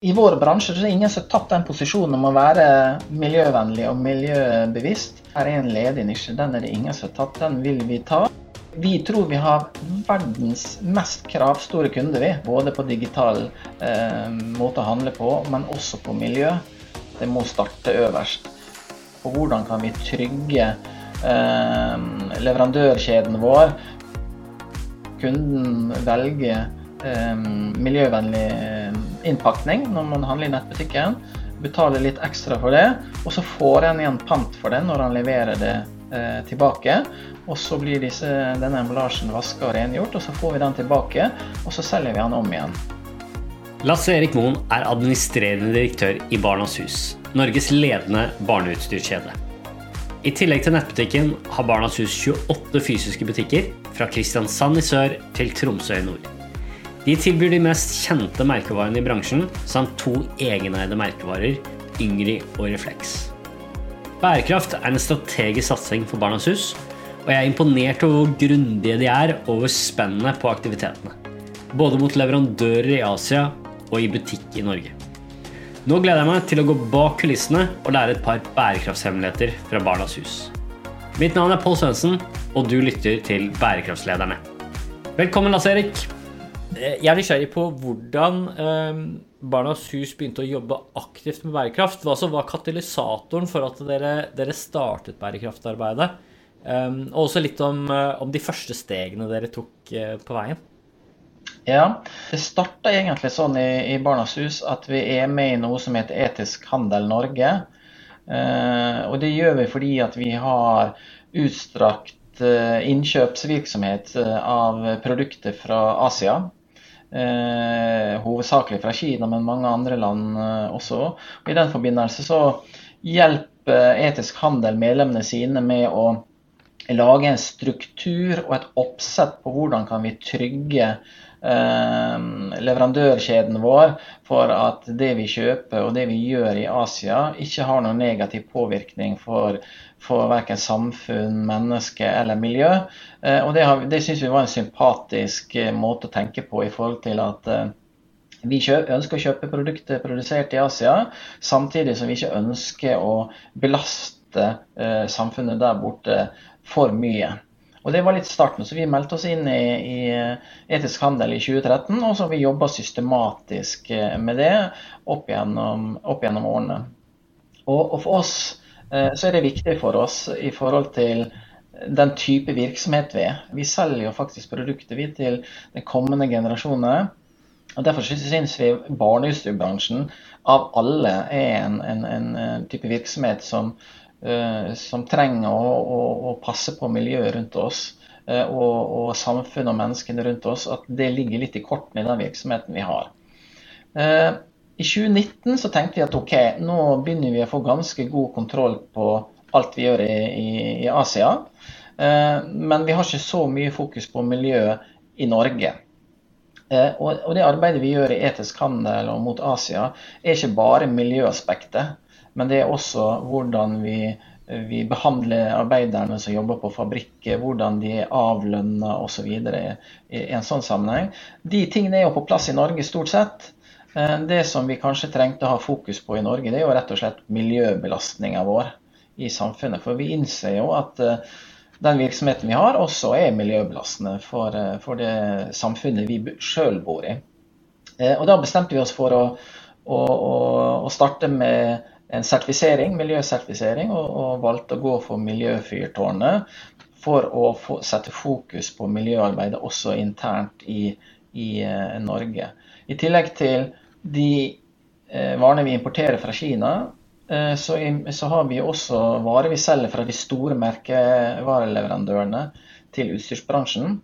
I vår bransje er det ingen som har tatt den posisjonen om å være miljøvennlig og miljøbevisst. Her er en ledig nisje, den er det ingen som har tatt. Den vil vi ta. Vi tror vi har verdens mest kravstore kunder, vi. Både på digital eh, måte å handle på, men også på miljø. Det må starte øverst. Og hvordan kan vi trygge eh, leverandørkjeden vår? Kunden velger eh, miljøvennlig innpakning når man handler i nettbutikken. Betaler litt ekstra for det, og så får en igjen pant for det når han leverer det eh, tilbake. Og så blir disse, denne emballasjen vaska og rengjort, og så får vi den tilbake, og så selger vi den om igjen. Lasse Erik Moen er administrerende direktør i Barnas Hus, Norges ledende barneutstyrskjede. I tillegg til nettbutikken har Barnas Hus 28 fysiske butikker, fra Kristiansand i sør til Tromsø i nord. De tilbyr de mest kjente merkevarene i bransjen, samt to egeneide merkevarer, Yngri og Reflex. Bærekraft er en strategisk satsing for Barnas Hus, og jeg er imponert over hvor grundige de er over spennet på aktivitetene. Både mot leverandører i Asia og i butikk i Norge. Nå gleder jeg meg til å gå bak kulissene og lære et par bærekraftshemmeligheter fra Barnas Hus. Mitt navn er Pål Svendsen, og du lytter til Bærekraftslederne. Velkommen, Lasse Erik. Eh, jeg er nysgjerrig på hvordan eh, Barnas Hus begynte å jobbe aktivt med bærekraft. Hva som var katalysatoren for at dere, dere startet bærekraftarbeidet. Um, og også litt om, om, de første stegene dere tok uh, på veien. Ja, det starta egentlig sånn i, i, Barnas Hus at vi er med i noe som heter Etisk handel Norge. Og det gjør vi fordi at vi har utstrakt innkjøpsvirksomhet av produkter fra Asia. Eh, hovedsakelig fra Kina, men mange andre land eh, også. Og I den forbindelse så hjelper etisk handel medlemmene sine med å lage en struktur og et oppsett på hvordan kan vi trygge eh, leverandørkjeden vår for at det vi kjøper og det vi gjør i Asia, ikke har noen negativ påvirkning for for verken samfunn, menneske eller miljø. Eh, og Det, har, det syns vi var en sympatisk eh, måte å tenke på i forhold til at eh, vi ønsker å kjøpe produkter produsert i Asia, samtidig som vi ikke ønsker å belaste samfunnet der borte for mye. Og Det var litt starten, så vi meldte oss inn i, i etisk handel i 2013. Og så har vi jobba systematisk med det opp gjennom, opp gjennom årene. Og, og, for oss Eh, så er det viktig for oss i forhold til den type virksomhet vi er. Vi selger jo faktisk produkter vi til den kommende generasjonene. Og Derfor syns vi barneutstyrbransjen av alle er en, en, en type virksomhet som, som trenger å, å, å, passe på miljøet rundt oss. Uh, og, og samfunnet og menneskene rundt oss. At det ligger litt i kortene i den virksomheten vi har. Uh, i 2019 så tenkte vi at ok, nå begynner vi å få ganske god kontroll på alt vi gjør i, i, i Asia. Eh, men vi har ikke så mye fokus på miljøet i Norge. Eh, og, det arbeidet vi gjør i etisk handel og mot Asia, er ikke bare miljøaspektet. Men det er også hvordan vi, vi behandler arbeiderne som jobber på fabrikker, hvordan de er avlønna osv. I, en sånn sammenheng. De tingene er jo på plass i Norge stort sett. Eh, det som vi kanskje trengte å ha fokus på i Norge, det er jo rett og slett miljøbelastninga vår i samfunnet. For vi innser jo at eh, den virksomheten vi har, også er miljøbelastende for, eh, for det samfunnet vi sjøl bor i. Og Da bestemte vi oss for å, å, å starte med en sertifisering, miljøsertifisering, og, og, valgte å gå for Miljøfyrtårnet for å få, sette fokus på miljøarbeidet også internt i, i Norge. I tillegg til de eh, varene vi importerer fra Kina, eh, så, så, har vi også varer vi selger fra de store merkevareleverandørene til utstyrsbransjen.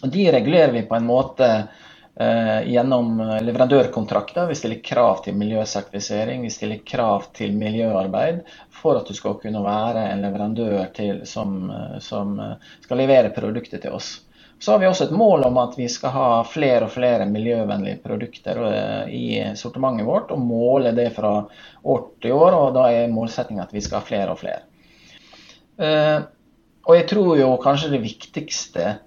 Og De regulerer vi på en måte eh, gjennom leverandørkontrakter. Vi stiller krav til miljøsertifisering, vi stiller krav til miljøarbeid for at du skal kunne være en leverandør til, som, som skal levere produkter til oss. Så har vi også et mål om at vi skal ha flere og flere miljøvennlige produkter eh, i sortimentet vårt, og måle det fra år til år. og Da er målsettingen at vi skal ha flere og flere. Eh, og jeg tror jo kanskje det viktigste eh,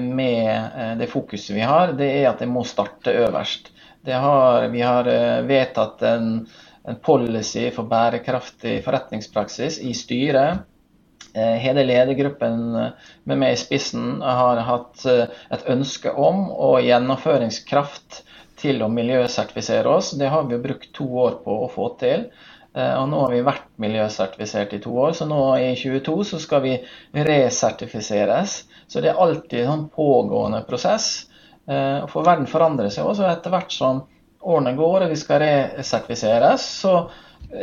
med det fokuset vi har, det er at det må starte øverst. Har, vi har vedtatt en, en, policy for bærekraftig forretningspraksis i styret. Hele ledergruppen med meg i spissen har hatt et ønske om og gjennomføringskraft til å miljøsertifisere oss. Det har vi brukt to år på å få til. Eh, og nå har vi vært miljøsertifisert i to år, så nå i 2022 så skal vi resertifiseres. Så det er alltid en sånn pågående prosess. Eh, for verden forandrer seg også. Etter hvert som årene går og vi skal resertifiseres, så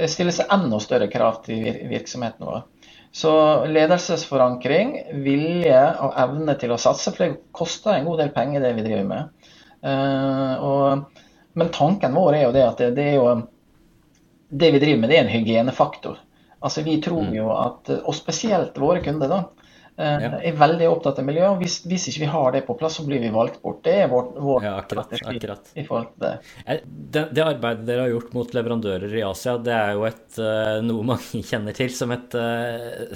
stilles det enda større krav til virksomheten vår. Så ledelsesforankring, vilje og evne til å satse, for det koster en god del penger det vi driver med. Eh, og, men tanken vår er jo det at det, det er jo det vi driver med, det er en hygienefaktor. Altså Vi tror mm. jo at, og spesielt våre kunder, da, eh, ja. er veldig opptatt av miljø. hvis, hvis, ikke vi har det på plass, så blir vi valgt bort. Det er vår, vår ja, akkurat, akkurat. i forhold til det. Eh, det. det. arbeidet dere har gjort mot leverandører i Asia, det er jo et, eh, noe mange kjenner til som et,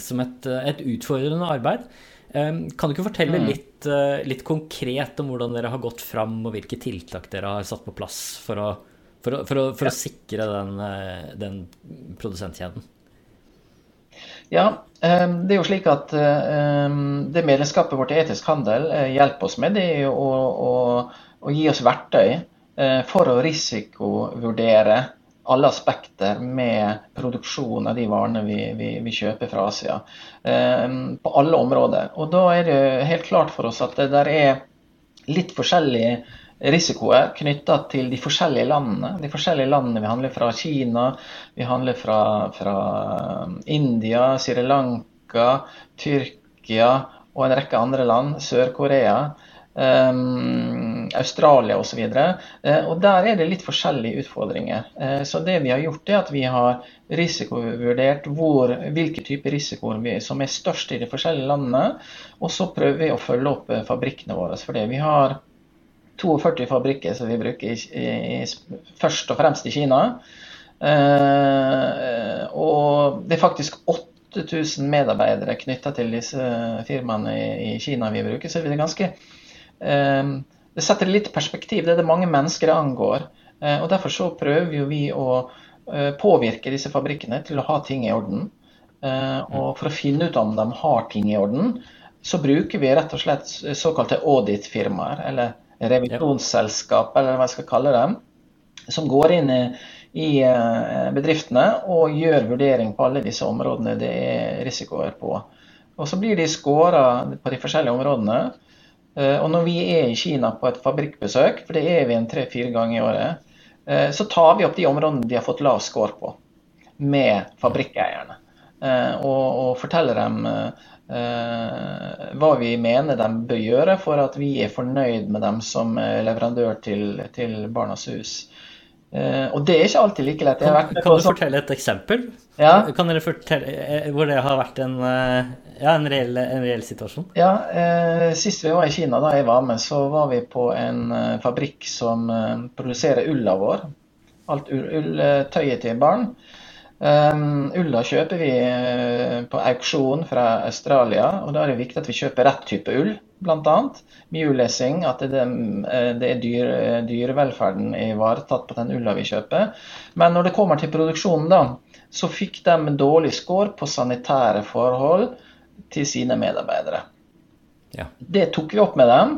som et, et utfordrende arbeid. Kan du ikke fortelle mm. litt, litt konkret om hvordan dere har gått fram, og hvilke tiltak dere har satt på plass for å for å, for å, for å sikre den, den, produsentkjeden? Ja, ehm, det er jo slik at ehm, det medlemskapet vårt i etisk handel eh, hjelper oss med, det er å, å, å gi oss verktøy eh, for å risikovurdere alle aspekter med produksjon av de varene vi, vi, vi kjøper fra Asia. Ehm, på alle områder. Og da er det helt klart for oss at det der er litt forskjellige risikoer knytta til de forskjellige landene. De forskjellige landene Vi handler fra Kina, vi handler fra, fra um, India, Sri Lanka, Tyrkia og en rekke andre land. Sør-Korea. Um, Australia osv. Uh, og der er det litt forskjellige utfordringer. Uh, så det vi har gjort, er at vi har risikovurdert hvor, hvilke typer risikoer som er størst i de forskjellige landene. Og så prøver vi å følge opp fabrikkene våre for det. Vi har 42 fabrikker som vi bruker i, i, først og fremst i Kina. Eh, og det er faktisk 8000 medarbeidere knytta til disse firmaene i, i, Kina vi bruker. Så det er ganske eh, Det setter litt perspektiv. Det er det mange mennesker det angår. Eh, og Derfor så prøver vi å eh, påvirke disse fabrikkene til å ha ting i orden. Eh, og for å finne ut om de har ting i orden, så bruker vi rett og slett såkalte audit-firmaer, eller revisjonsselskap, eller hva jeg skal kalle dem, som går inn i, eh, bedriftene og gjør vurdering på alle disse områdene det er risikoer på. Og Så blir de scora på de forskjellige områdene. Eh, og når vi er i Kina på et fabrikkbesøk, for det er vi en tre-fire ganger i året, eh, så tar vi opp de områdene de har fått lav score på, med fabrikkeierne. Og, og forteller dem hva vi mener de bør gjøre for at vi er fornøyd med dem som leverandør til, til Barnas Hus. Uh, og det er ikke alltid like lett. Kan, kan, du fortelle et eksempel? Ja. Kan dere fortelle eh, hvor det har vært en, ja, en, reell, en reell, situasjon? Ja, uh, Sist vi var i Kina, da jeg var med, så var vi på en fabrikk som produserer ulla vår. Alt ull, ull, tøyet til barn. Um, ulla kjøper vi uh, på auksjon fra Australia, og da er det viktig at vi kjøper rett type ull, bl.a. Mjulesing, at det, uh, det er dyr, uh, dyrevelferden ivaretatt på den ulla vi kjøper. Men når det kommer til produksjonen, da, så fikk de dårlig score på sanitære forhold til sine medarbeidere. Ja. Det tok vi opp med dem,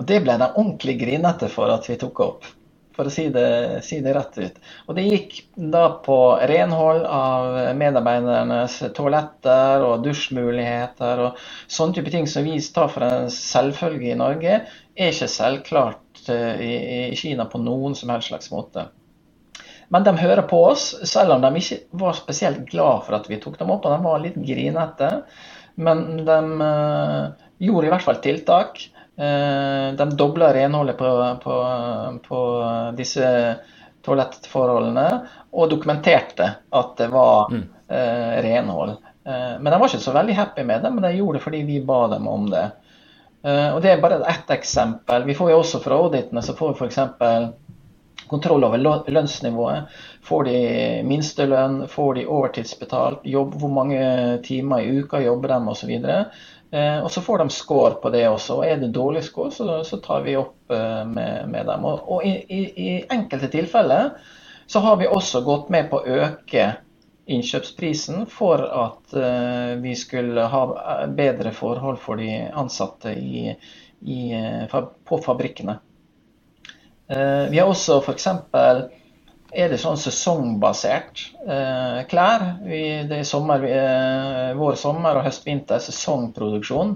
og det ble de ordentlig grinete for at vi tok opp for å si det, si det, rett ut. Og det gikk da på renhold av medarbeidernes toaletter og dusjmuligheter og sånne type ting som vi tar for en selvfølge i Norge, er ikke selvklart eh, i, i Kina på noen som helst slags måte. Men de hører på oss, selv om de ikke var spesielt glad for at vi tok dem opp. Og de var litt grinete. Men de uh, gjorde i hvert fall tiltak. Eh, de dobla renholdet på, på, på, disse toalettforholdene og dokumenterte at det var mm. eh, renhold. Eh, men de var ikke så veldig happy med det, men de gjorde det fordi vi ba dem om det. Eh, og Det er bare ett eksempel. Vi får jo også fra auditene så får vi f.eks. kontroll over lønnsnivået. Får de minstelønn, får de overtidsbetalt, jobb, hvor mange timer i uka jobber de osv. Og så får de score på det også. og Er det dårlig score, så, så tar vi opp med, med dem. Og, og i, i, i, enkelte tilfeller så har vi også gått med på å øke innkjøpsprisen for at vi skulle ha bedre forhold for de ansatte i, i, på fabrikkene. Vi har også f.eks er det sånn sesongbasert eh, klær. Vi, det er sommer, eh, vår, sommer og høst, vinter, sesongproduksjon.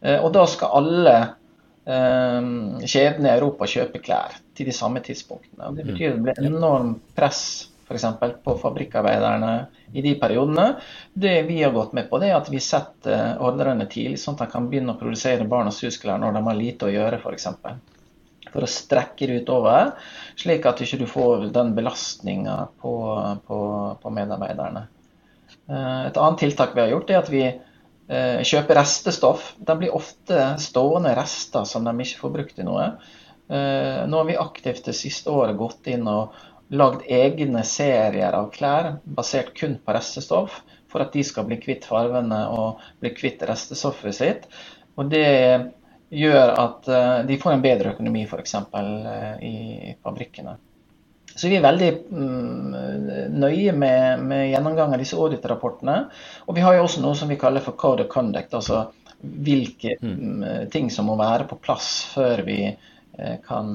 Eh, og da skal alle eh, kjedene i Europa kjøpe klær til de samme tidspunktene. Og det betyr at det blir enormt press f.eks. på fabrikkarbeiderne i de periodene. Det vi har gått med på, det er at vi setter ordrene tidlig, sånn at de kan begynne å produsere barnas husklær når de har lite å gjøre, f.eks for å strekke det utover, slik at du ikke får den belastninga på, på, på, medarbeiderne. Eh, et annet tiltak vi har gjort, er at vi eh, kjøper restestoff. De blir ofte stående rester som de ikke får brukt i noe. Eh, nå har vi aktivt det siste året gått inn og lagd egne serier av klær basert kun på restestoff, for at de skal bli kvitt farvene og bli kvitt restestoffet sitt. Og det gjør at eh, de får en bedre økonomi f.eks. Eh, i fabrikkene. Så vi er veldig mm, nøye med, med gjennomgang av disse audit-rapportene. Og vi har jo også noe som vi kaller for code of conduct, altså hvilke mm. mm ting som må være på plass før vi eh, kan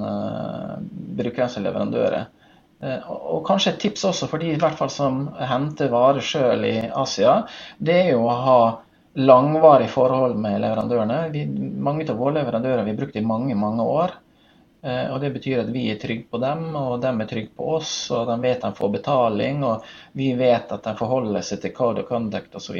bruke dem som leverandører. Og kanskje et tips også for de i hvert fall som henter varer sjøl i Asia, det er jo å ha langvarig forhold med leverandørene. Vi, mange av våre leverandører vi har brukt i mange mange år. Eh, og Det betyr at vi er trygge på dem, og de er trygge på oss. og De vet de får betaling, og vi vet at de forholder seg til code of conduct osv.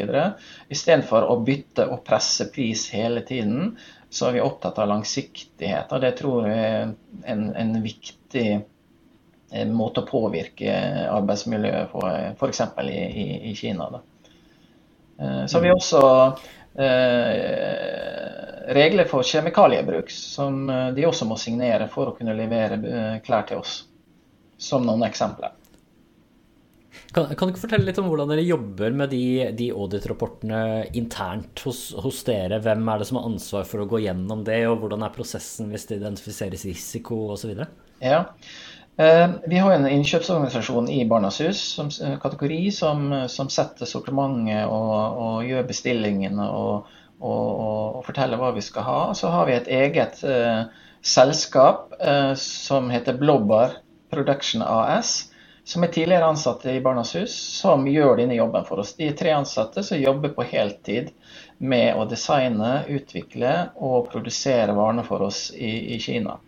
Istedenfor å bytte og presse pris hele tiden, så er vi opptatt av langsiktighet. og Det tror jeg er en, en viktig eh, måte å påvirke arbeidsmiljøet på, f.eks. I, i, i Kina. Da. Eh, så har vi også eh, regler for kjemikaliebruk, som eh, de også må signere for å kunne levere klær til oss. Som noen eksempler. Kan, kan, du ikke fortelle litt om hvordan dere jobber med de, de audit-rapportene internt hos, hos, dere? Hvem er det som har ansvar for å gå gjennom det, og hvordan er prosessen hvis det identifiseres risiko osv.? Ja, vi har en innkjøpsorganisasjon i Barnas Hus som eh, kategori som, som setter sortimentet og, og, gjør bestillingene og, og, forteller hva vi skal ha. Så har vi et eget uh, selskap uh, som heter Blobber Production AS, som er tidligere ansatte i Barnas Hus, som gjør denne jobben for oss. De er tre ansatte som jobber på heltid med å designe, utvikle og produsere varene for oss i, i Kina.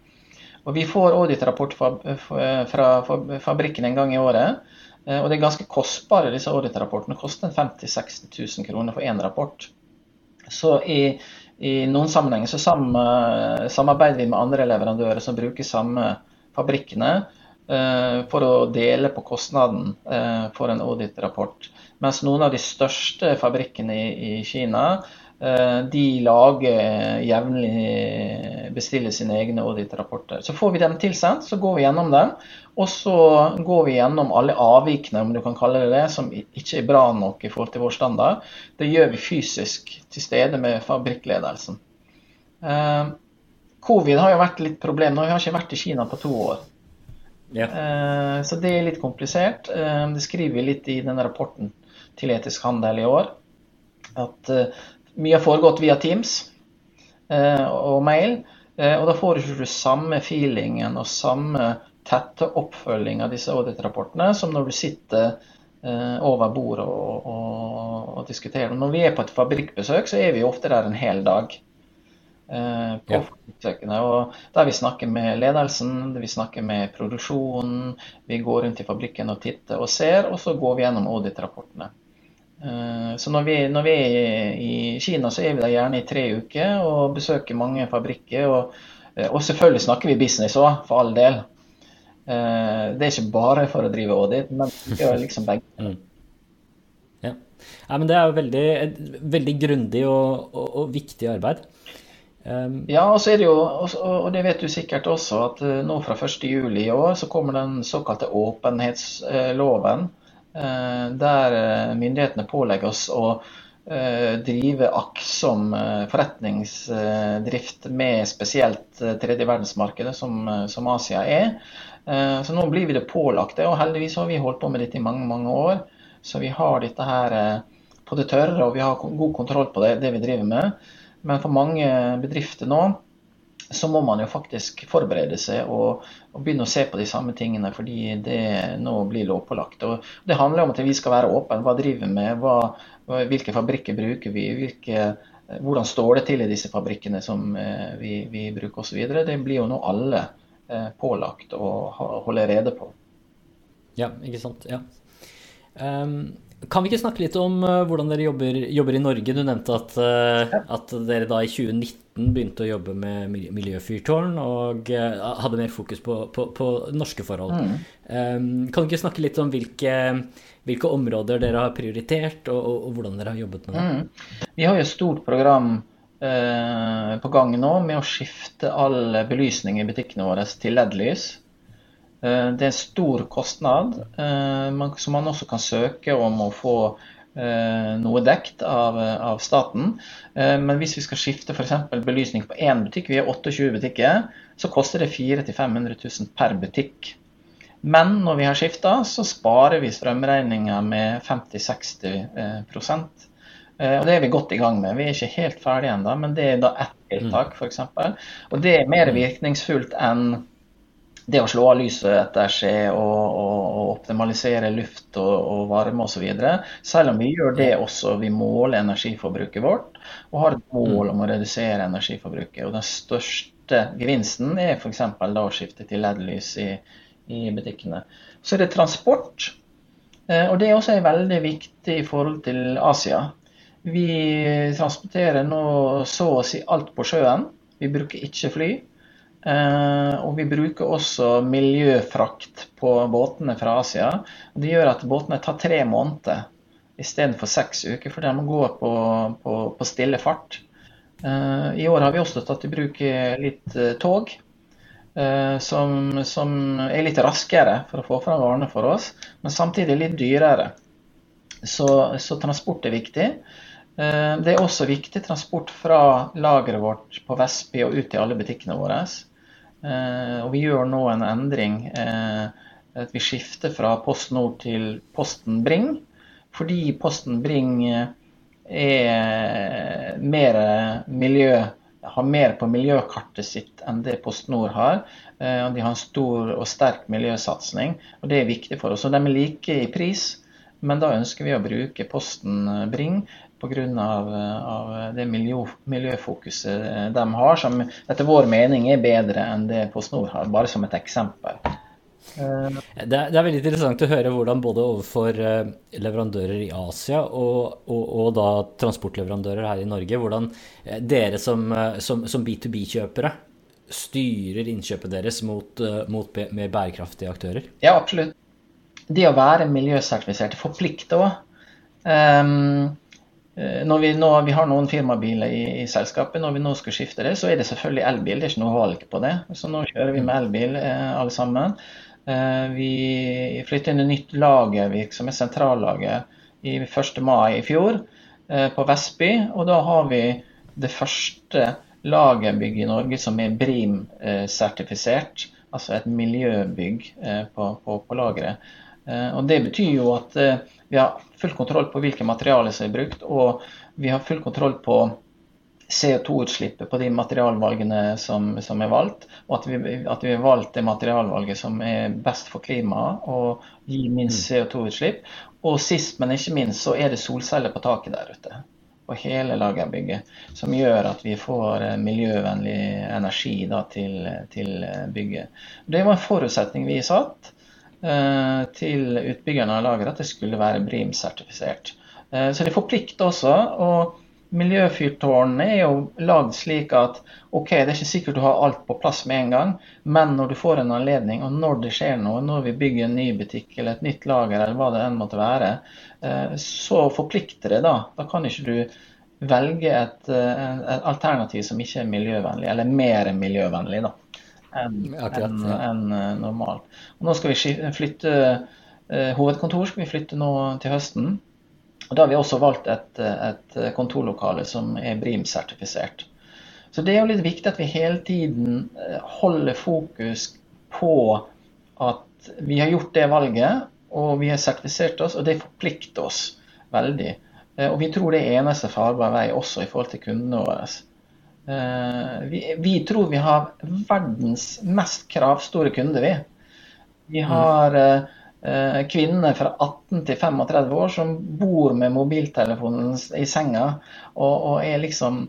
Og Vi får auditrapport fra fabrikken en gang i året. Eh, og det er ganske kostbare, disse auditrapportene. Koster 50 000-60 000 kroner for én rapport. Så i, i noen sammenhenger så samarbeider vi med andre leverandører som bruker samme fabrikkene eh, for å dele på kostnaden eh, for en auditrapport. Mens noen av de største fabrikkene i, i Kina Eh, de lager jevnlig bestiller sine egne auditrapporter. Så får vi dem tilsendt, så går vi gjennom dem. Og så går vi gjennom alle avvikene, om du kan kalle det det, som ikke er bra nok i forhold til vår standard. Det gjør vi fysisk til stede med fabrikkledelsen. Eh, covid har jo vært litt problem. Nå har vi ikke vært i Kina på to år. Ja. Eh, så det er litt komplisert. Det skriver vi litt i denne rapporten til etisk handel i år. At mye har foregått via Teams eh, og mail. Eh, og da får du ikke samme feelingen og samme tette oppfølging av disse audit-rapportene som når du sitter eh, over bordet og, og, og, diskuterer. Når vi er på et fabrikkbesøk, så er vi ofte der en hel dag. på ja. og Der vi snakker med ledelsen, vi snakker med produksjonen, vi går rundt i fabrikken og titter og ser, og så går vi gjennom audit-rapportene. Eh, så når vi, når vi, er i Kina, så er vi der gjerne i tre uker og besøker mange fabrikker. Og, eh, og selvfølgelig snakker vi business òg, for all del. Eh, det er ikke bare for å drive audit, men vi gjør liksom begge. Mm. Ja. ja. men det er jo veldig, veldig grundig og, og, og, viktig arbeid. Um, ja, og så er det jo, og det vet du sikkert også, at nå fra 1.7 i år så kommer den såkalte åpenhetsloven. Eh, der eh, myndighetene pålegger oss å drive aktsom forretningsdrift med spesielt tredje verdensmarkedet, som, som Asia er. Så nå blir vi det pålagt og heldigvis har vi holdt på med dette i mange, mange år. Så vi har dette her på det tørre, og vi har god kontroll på det, det vi driver med. Men for mange bedrifter nå så må man jo faktisk forberede seg og, og, begynne å se på de samme tingene, fordi det nå blir lovpålagt. Og det handler om at vi skal være åpne. Hva driver vi med? Hva, hvilke fabrikker bruker vi? Hvilke, hvordan står det til i disse fabrikkene som eh, vi, vi bruker osv. Det blir jo nå alle eh, pålagt å holde rede på. Ja, ikke sant. Ja. Um, kan vi ikke snakke litt om uh, hvordan dere jobber, jobber, i Norge? Du nevnte at, uh, at, dere da i 2019 begynte å jobbe med miljøfyrtårn og uh, hadde mer fokus på, på, på norske forhold. Mm. Um, kan du ikke snakke litt om hvilke, hvilke områder dere har prioritert, og, og, og, hvordan dere har jobbet med det? Mm. Vi har jo et stort program på gang nå med å skifte all belysning i butikkene våre til LED-lys. Eh, det er en stor kostnad eh, som man også kan søke om å få eh, noe dekt av, av, staten. Men hvis vi skal skifte f.eks. belysning på én butikk, vi har 28 butikker, så koster det 400 000-500 000 per butikk. Men når vi har skifta, så sparer vi strømregninga med 50-60 og Det er vi godt i gang med. Vi er ikke helt ferdige ennå, men det er da ett tiltak f.eks. Og det er mer virkningsfullt enn det å slå av lyset etter seg og, og, og optimalisere luft og, og varme osv. Selv om vi gjør det også, vi måler energiforbruket vårt og har et mål om å redusere energiforbruket. Og Den største gevinsten er f.eks. da å skifte til LED-lys i, i, butikkene. Så er det transport. Eh, og Det er også veldig viktig i forhold til Asia. Vi transporterer nå så å si alt på sjøen. Vi bruker ikke fly. Uh, og vi bruker også miljøfrakt på båtene fra Asia. Det gjør at båtene tar tre måneder istedenfor seks uker, for de må gå på, på, på stille fart. Uh, I år har vi også tatt i bruk litt uh, tog, som, som, er litt raskere for å få fram varene for oss, men samtidig litt dyrere. Så, så transport er viktig. Det er også viktig transport fra lageret vårt på Vestby og ut til alle butikkene våre. Eh, og vi gjør nå en endring. Eh, at vi skifter fra Post Nord til Posten Bring. Fordi Posten Bring er mer miljø, har mer på miljøkartet sitt enn det Post Nord har. Eh, de har en stor og sterk miljøsatsing, og det er viktig for oss. Og de er like i pris, men da ønsker vi å bruke Posten Bring pga. Av, av det miljø, miljøfokuset de har, som etter vår mening er bedre enn det PostNord har, bare som et eksempel. Det er, det er, veldig interessant å høre hvordan både overfor eh, leverandører i Asia og, og, og da transportleverandører her i Norge, hvordan eh, dere som, eh, som, som B2B-kjøpere styrer innkjøpet deres mot, mot mer bærekraftige aktører? Ja, absolutt. Det å være miljøsertifisert forplikter òg. Um, Eh, når vi, nå, vi har noen firmabiler i, i, selskapet, når vi nå skal skifte det, så er det selvfølgelig elbil. Det er ikke noe valg på det. Så nå kjører vi med elbil eh, alle sammen. Eh, vi flytter inn et nytt lagervirksomhet, sentrallager, i 1. mai i fjor eh, på Vestby. Og da har vi det første lagerbygget i Norge som er BRIM-sertifisert. altså et miljøbygg eh, på, på, på lageret. Eh, og Det betyr jo at vi har full kontroll på hvilke materialer som er brukt, og vi har full kontroll på CO2-utslippet på de materialvalgene som, som, er valgt, og at vi, at vi har valgt det materialvalget som er best for klimaet og gir minst mm. CO2-utslipp. Og sist, men ikke minst, så er det solceller på taket der ute. På hele lagerbygget. Som gjør at vi får eh, miljøvennlig energi da, til, til bygget. Det var en forutsetning vi satt. Eh, til utbyggerne av lageret at det skulle være BRIM-sertifisert. Eh, så de forplikter også. og Miljøfyrtårnene er jo lagd slik at ok, det er ikke sikkert du har alt på plass med en gang, men når du får en anledning, og når det skjer noe, når vi bygger en ny butikk eller et nytt lager, eller hva det enn måtte være, eh, så forplikter det. Da Da kan ikke du velge et, et alternativ som ikke er miljøvennlig, eller mer miljøvennlig. da enn en, en normal. Og nå skal vi flytte eh, Hovedkontor skal vi flytte nå til høsten. Og Da har vi også valgt et, et kontorlokale som er BRIM-sertifisert. Så det er jo litt viktig at vi hele tiden eh, holder fokus på at vi har gjort det valget, og vi har sertifisert oss, og det forplikter oss veldig. Eh, og vi tror det er eneste farbare vei også i forhold til kundene våre. Eh, vi, vi tror vi har verdens mest kravstore kunder, vi. Vi har mm. kvinner fra 18 til 35 år som bor med mobiltelefonen i senga og, og er liksom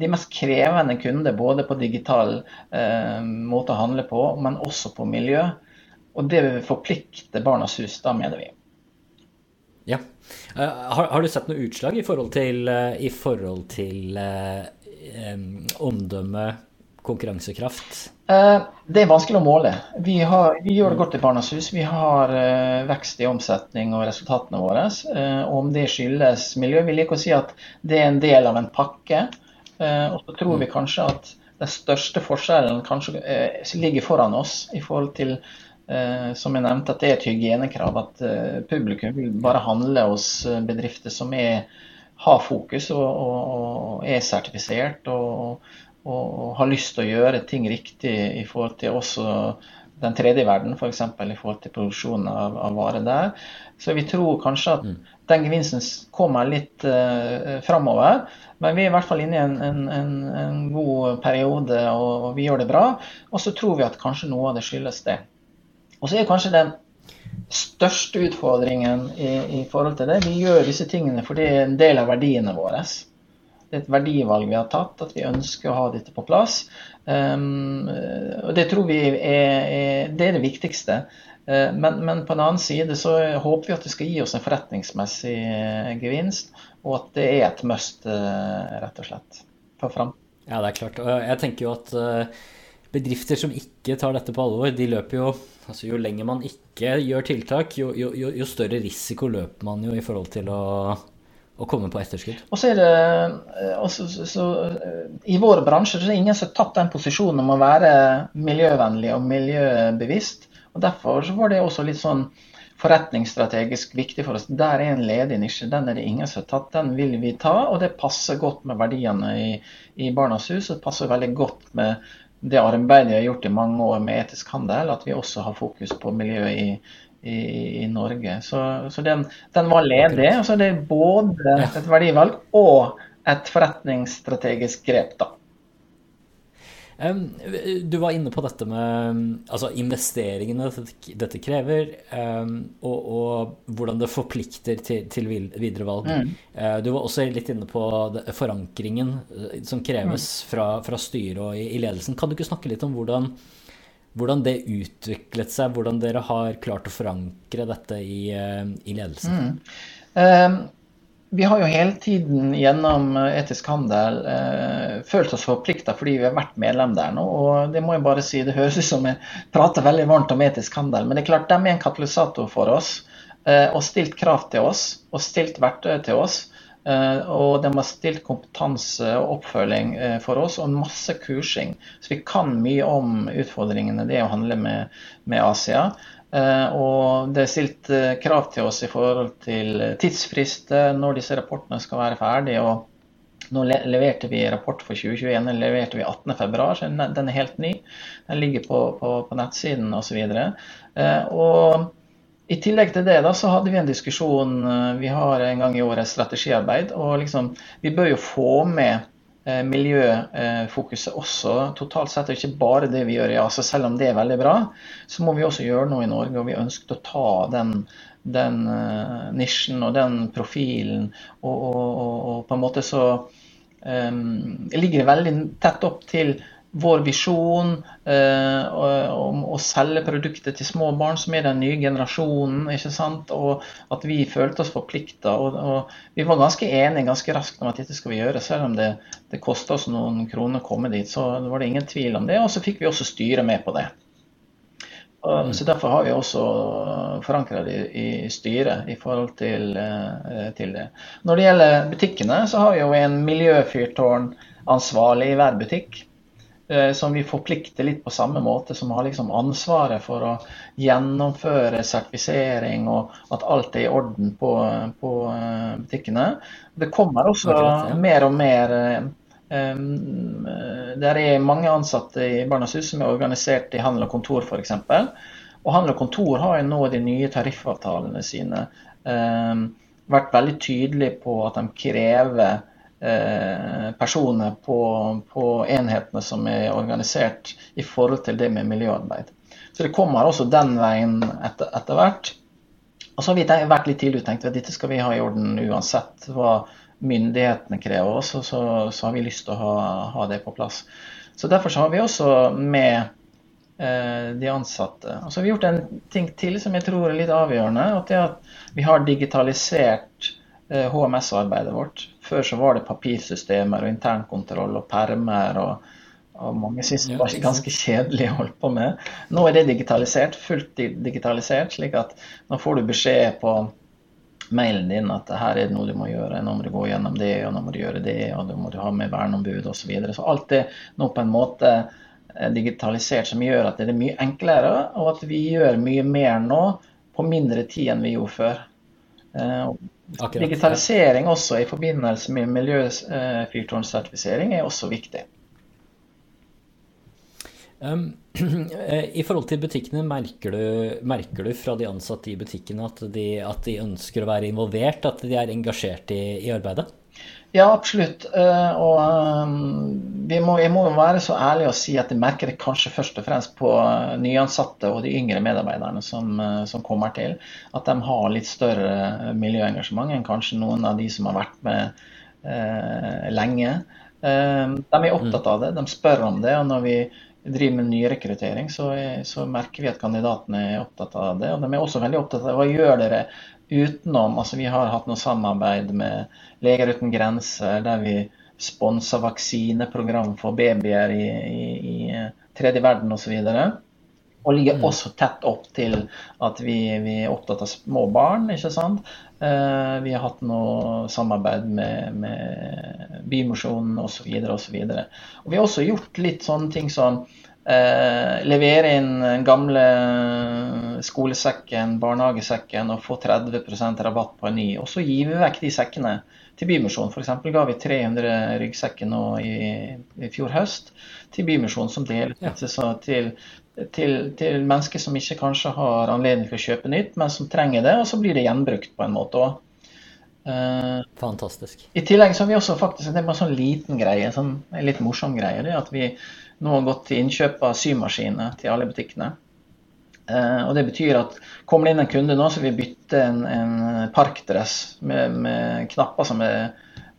de mest krevende kunder både på digital eh, måte å handle på, men også på miljø. Og det vil forplikte Barnas Hus, da mener vi. Ja. Har, har, du sett noe utslag i forhold til, i forhold til omdømme, konkurransekraft? det er vanskelig å måle. Vi, har, vi, gjør det godt i Barnas Hus. Vi har vekst i omsetning og resultatene våre. om det skyldes miljø, vil jeg ikke si at det er en del av en pakke. Eh, og så tror vi mm. kanskje at den største forskjellen kanskje eh, ligger foran oss i forhold til eh, som jeg nevnte, at det er et hygienekrav. At publikum vil bare handle hos bedrifter som er, har fokus og, og, og er sertifisert og, og, har lyst til å gjøre ting riktig i forhold til også den tredje verden, f.eks. I forhold til produksjon av, av varer der. Så vi tror kanskje at mm. den gevinsten kommer litt uh, framover. Men vi er i hvert fall inne i en, en, en, en god periode, og, og, vi gjør det bra. Og så tror vi at kanskje noe av det skyldes det. Og så er kanskje den største utfordringen i, i, forhold til det Vi gjør disse tingene fordi det er en del av verdiene våre. Det er et verdivalg vi har tatt, at vi ønsker å ha dette på plass. Um, og Det tror vi er, er, det, er det viktigste. Uh, men, men, på en annen side så håper vi at det skal gi oss en forretningsmessig uh, gevinst og at det er et must, uh, rett og slett, for fram. Ja, det er klart. Jeg tenker jo at eh, bedrifter som ikke tar dette på alvor, de løper jo altså Jo lenger man ikke gjør tiltak, jo, jo, jo større risiko løper man jo i forhold til å, å komme på etterskudd. Og så er det eh, også, så, så, I vår bransje så er det ingen som har tatt den posisjonen om å være miljøvennlig og miljøbevisst. og Derfor så var det også litt sånn forretningsstrategisk viktig for oss. Der er en ledig nisje. Den er det ingen som har tatt. Den vil vi ta, og det passer godt med verdiene i, i Barnas Hus. Det passer veldig godt med det arbeidet jeg har gjort i mange år med etisk handel, at vi også har fokus på miljøet i, i, i Norge. Så, så den, den, var ledig. Altså det er både et verdivalg og et forretningsstrategisk grep. da. Du var inne på dette med altså investeringene dette krever, og, og, hvordan det forplikter til, til videre valg. Mm. Eh, du var også litt inne på forankringen eh, som kreves mm. fra, fra styret og i, i, ledelsen. Kan du ikke snakke litt om hvordan, hvordan det utviklet seg, hvordan dere har klart å forankre dette i, eh, i ledelsen? Mm. Um, vi har jo hele tiden gjennom eh, etisk handel eh, følt oss forplikta fordi vi har vært medlem der nå. Og det må jeg bare si, det høres ut som jeg prater veldig varmt om etisk handel, men det er klart de er en katalysator for oss. Eh, og stilt krav til oss, og stilt verktøy til oss. Eh, og de har stilt kompetanse og oppfølging eh, for oss, og masse kursing. Så vi kan mye om utfordringene det å handle med, med Asia. Eh, og det er stilt eh, krav til oss i forhold til tidsfrister, når disse rapportene skal være ferdige. og Nå leverte vi rapport for 2021, den leverte vi 18.2, så den er helt ny. Den ligger på, på, på nettsiden osv. Eh, i tillegg til det da, så hadde vi en diskusjon Vi har en gang i året strategiarbeid. og liksom, Vi bør jo få med Eh, miljøfokuset også totalt sett, og ikke bare det vi gjør i ASA. Selv om det er veldig bra, så må vi også gjøre noe i Norge. Og vi ønsket å ta den, den uh, nisjen og den profilen. Og, og, og, og på en måte så um, ligger det veldig tett opp til vår visjon eh, om å selge produkter til små barn, som er den nye generasjonen. ikke sant? Og at vi følte oss forplikta. Og, og, vi var ganske enige ganske raskt om at dette skal vi gjøre. Selv om det, det kosta oss noen kroner å komme dit, så var det ingen tvil om det. Og så fikk vi også styret med på det. Og, mm. så Derfor har vi også forankra det i, i styret i forhold til, eh, til, det. Når det gjelder butikkene, så har vi jo en miljøfyrtårn ansvarlig i hver butikk. Eh, som vi forplikter litt på samme måte, som har liksom ansvaret for å gjennomføre sertifisering og at alt er i orden på, på eh, butikkene. Det kommer også Akkurat, ja. mer og mer Um, der er mange ansatte i Barnas Hus som er organisert i handel og kontor f.eks. Og handel og kontor har jo nå de nye tariffavtalene sine um, vært veldig tydelige på at de krever personer på, på, enhetene som er organisert i forhold til det med miljøarbeid. Så det kommer også den veien etter, etter hvert. Og så har vi vært litt tidlig tenkt at dette skal vi ha i orden uansett hva myndighetene krever oss, og så, så, har vi lyst til å ha, ha, det på plass. Så Derfor så har vi også med eh, de ansatte. Og så har vi gjort en ting til som jeg tror er litt avgjørende. at det er at Vi har digitalisert eh, HMS-arbeidet vårt. Før så var det papirsystemer og internkontroll og permer. og og mange syntes det var ganske kjedelig å holde på med. Nå er det digitalisert, fullt digitalisert, slik at nå får du beskjed på mailen din at her er det noe du må gjøre, nå må du gå gjennom det, og nå må du gjøre det, og nå må du ha med verneombud osv. Så, videre. så alt er nå på en måte digitalisert som gjør at det er mye enklere, og at vi gjør mye mer nå på mindre tid enn vi gjorde før. Eh, Akkurat, digitalisering også i forbindelse med miljøfyrtårnsertifisering er også viktig. Um, I forhold til butikkene, merker du, merker du, fra de ansatte i butikkene at de, at de, ønsker å være involvert, at de er engasjert i, i arbeidet? Ja, absolutt. Uh, og um, må, jeg må være så ærlig å si at jeg merker det kanskje først og fremst på nyansatte og de yngre medarbeiderne som, uh, som kommer til. At de har litt større miljøengasjement enn kanskje noen av de som har vært med uh, lenge. de er opptatt av det, de spør om det. og når vi driver med nyrekruttering, så, så merker vi at kandidatene er opptatt av det. Og de er også veldig opptatt av hva gjør dere utenom altså Vi har hatt noe samarbeid med Leger uten grenser, der vi sponser vaksineprogram for babyer i, i, i tredje verden osv. Og, så og ligger mm. også tett opp til at vi, vi, er opptatt av små barn. ikke sant? Eh, vi har hatt noe samarbeid med, med Bymosjonen osv. Og Vi har også gjort litt sånne ting som eh, levere inn gamle skolesekken, barnehagesekken og få 30% rabatt på en ny. Og så gir vi vekk de sekkene til Bymisjonen. F.eks. ga vi 300 ryggsekker nå i, i fjor høst til Bymisjonen som deler ja. til til, til, mennesker som ikke kanskje har anledning til å kjøpe nytt, men som trenger det, og så blir det gjenbrukt på en måte òg. Uh, Fantastisk. I tillegg så har vi også faktisk det er bare en sånn liten greie, sånn, en litt morsom greie. det At vi nå har gått til innkjøp av symaskiner til alle butikkene. Uh, og Det betyr at kommer det inn en kunde nå, som vil bytte en, en parkdress med, med, knapper som er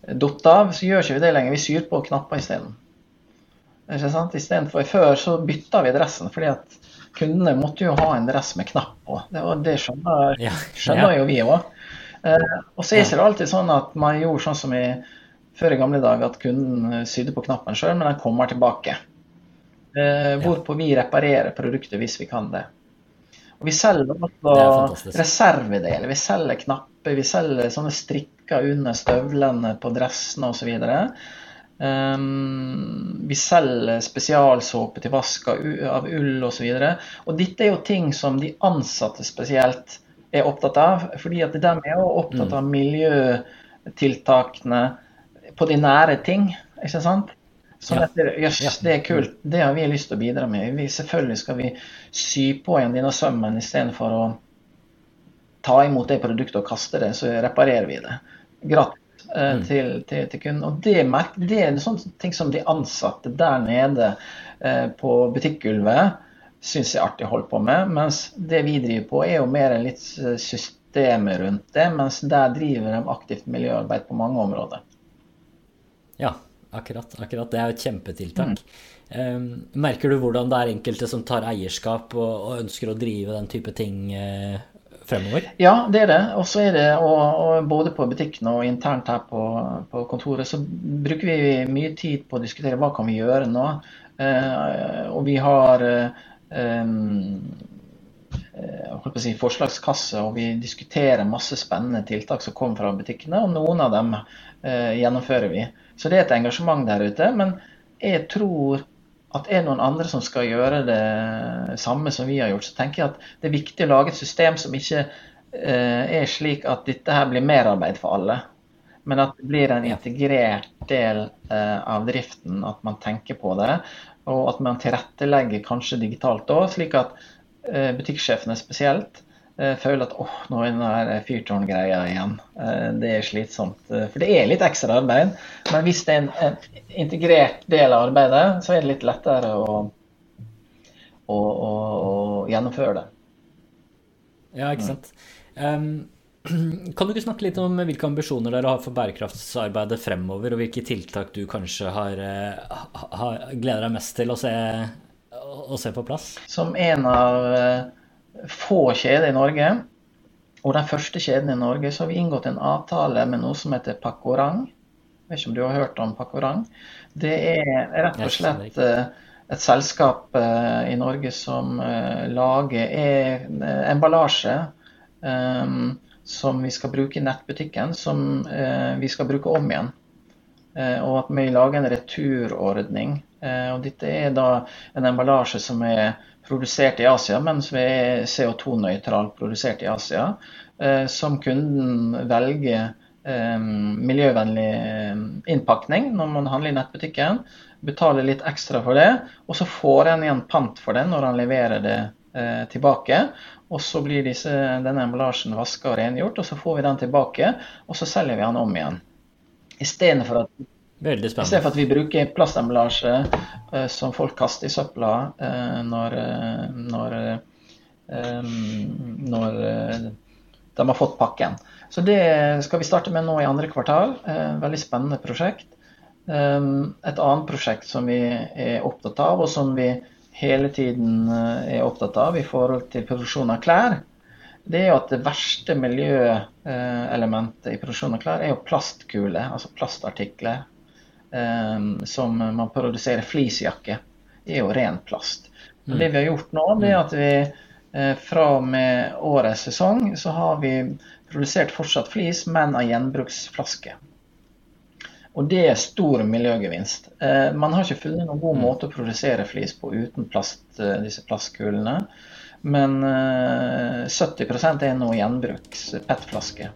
datt av, så gjør ikke vi det lenger. Vi syr på knapper isteden. Istedenfor før så bytta vi dressen, fordi at kundene måtte jo ha en dress med knapp på. Det, det skjønner, skjønner jo vi òg. Eh, og så er det ikke alltid sånn at man gjorde sånn som i, før i gamle dager, at kunden sydde på knappen sjøl, men den kommer tilbake. Eh, hvorpå vi reparerer produktet hvis vi kan det. Og Vi selger også reservedeler. Vi selger knapper, vi selger sånne strikker under støvlene på dressene osv. Um, vi selger spesialsåpe til vask av ull osv. Og, så og dette er jo ting som de ansatte spesielt er opptatt av. fordi at de er jo opptatt av mm. miljøtiltakene på de nære ting. ikke sant? Så ja. dette, yes, det er kult. Det har vi lyst til å bidra med. Vi, selvfølgelig skal vi sy på igjen denne sømmen istedenfor å ta imot det produktet og kaste det, så reparerer vi det. Gratis Eh, mm. til, til, til, kunden. Og det, det er sånne ting som de ansatte der nede eh, på butikkgulvet syns er artig å holde på med. Mens det vi driver på, er jo mer litt eh, systemet rundt det. Mens der driver de aktivt miljøarbeid på mange områder. Ja, akkurat. akkurat. Det er jo et kjempetiltak. Mm. Um, merker du hvordan det er enkelte som tar eierskap og, og ønsker å drive den type ting uh, fremover? Ja, det er det. Og så er det, og, og både på butikken og internt her på, på, kontoret, så bruker vi mye tid på å diskutere hva kan vi gjøre nå. Eh, og vi har um, si, forslagskasse, og vi diskuterer masse spennende tiltak som kommer fra butikkene. Og noen av dem eh, gjennomfører vi. Så det er et engasjement der ute. Men jeg tror at er det noen andre som skal gjøre det samme som vi har gjort, så tenker jeg at det er viktig å lage et system som ikke eh, er slik at dette her blir merarbeid for alle. Men at det blir en integrert del eh, av driften, at man tenker på det. Og at man tilrettelegger kanskje digitalt òg, slik at eh, butikksjefene spesielt føler at åh, nå er den der fyrtårngreia igjen. Eh, det er slitsomt. Eh, for det er litt ekstra arbeid. Men hvis det er en, en integrert del av arbeidet, så er det litt lettere å, å, å, å gjennomføre det. Ja, ikke sant. Um, kan du ikke snakke litt om hvilke ambisjoner dere har for bærekraftsarbeidet fremover, og hvilke tiltak du kanskje har, har gleder deg mest til å se, å se, på plass? Som en av få kjeder i Norge, og den første kjeden i Norge, så har vi inngått en avtale med noe som heter Pakorang Jeg vet ikke om du har hørt om Pakorang. Det er rett og slett eh, et selskap eh, i Norge som eh, lager emballasje som vi skal bruke i nettbutikken, som vi skal bruke om igjen. Og at vi lager en returordning. Og dette er da en emballasje som er produsert i Asia, men som er CO2-nøytralt produsert i Asia. Som kunden velger Ehm, miljøvennlig ehm, innpakning når man handler i nettbutikken. Betaler litt ekstra for det, og så får en igjen pant for det når han leverer det eh, tilbake. Og så blir disse, denne emballasjen vaska og rengjort, og så får vi den tilbake, og så selger vi den om igjen. Istedenfor at Veldig spennende. for at vi bruker plastemballasje eh, som folk kaster i søpla eh, når, eh, når, eh, når de har fått pakken. Så det skal vi starte med nå i andre kvartal. Eh, veldig spennende prosjekt. Eh, et annet prosjekt som vi er opptatt av, og som vi hele tiden eh, er opptatt av i forhold til produksjon av klær, det er jo at det verste miljøelementet i produksjon av klær er jo plastkuler, altså plastartikler. Som man produserer fleecejakker, er jo ren plast. Og det vi har gjort nå, det er at vi fra og med årets sesong så har vi Produsert fortsatt flis, men av gjenbruksflaske. Og det er stor miljøgevinst. Eh, man har ikke funnet noen god mm. måte å produsere flis på uten plast, eh, disse plastkulene. Men 70 eh, er nå gjenbruks PET-flaske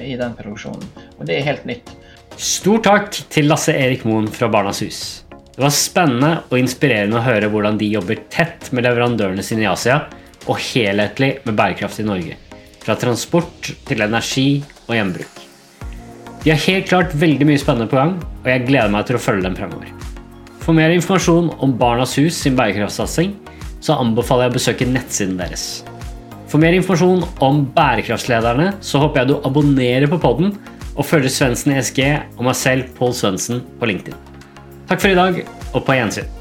i den produksjonen. Og det er helt nytt. Stor takk til Lasse Erik Moen fra Barnas Hus. Det var spennende og inspirerende å høre hvordan de jobber tett med leverandørene sine i Asia, og helhetlig med bærekraft i Norge fra transport til energi og gjenbruk. De har helt klart veldig mye spennende på gang, og jeg gleder meg til å følge dem fremover. For mer informasjon om Barnas Hus sin bærekraftsatsing, så anbefaler jeg å besøke nettsiden deres. For mer informasjon om bærekraftslederne, så håper jeg du abonnerer på podden og følger Svendsen ESG og meg selv, Pål Svendsen, på LinkedIn. Takk for i dag, og på gjensyn.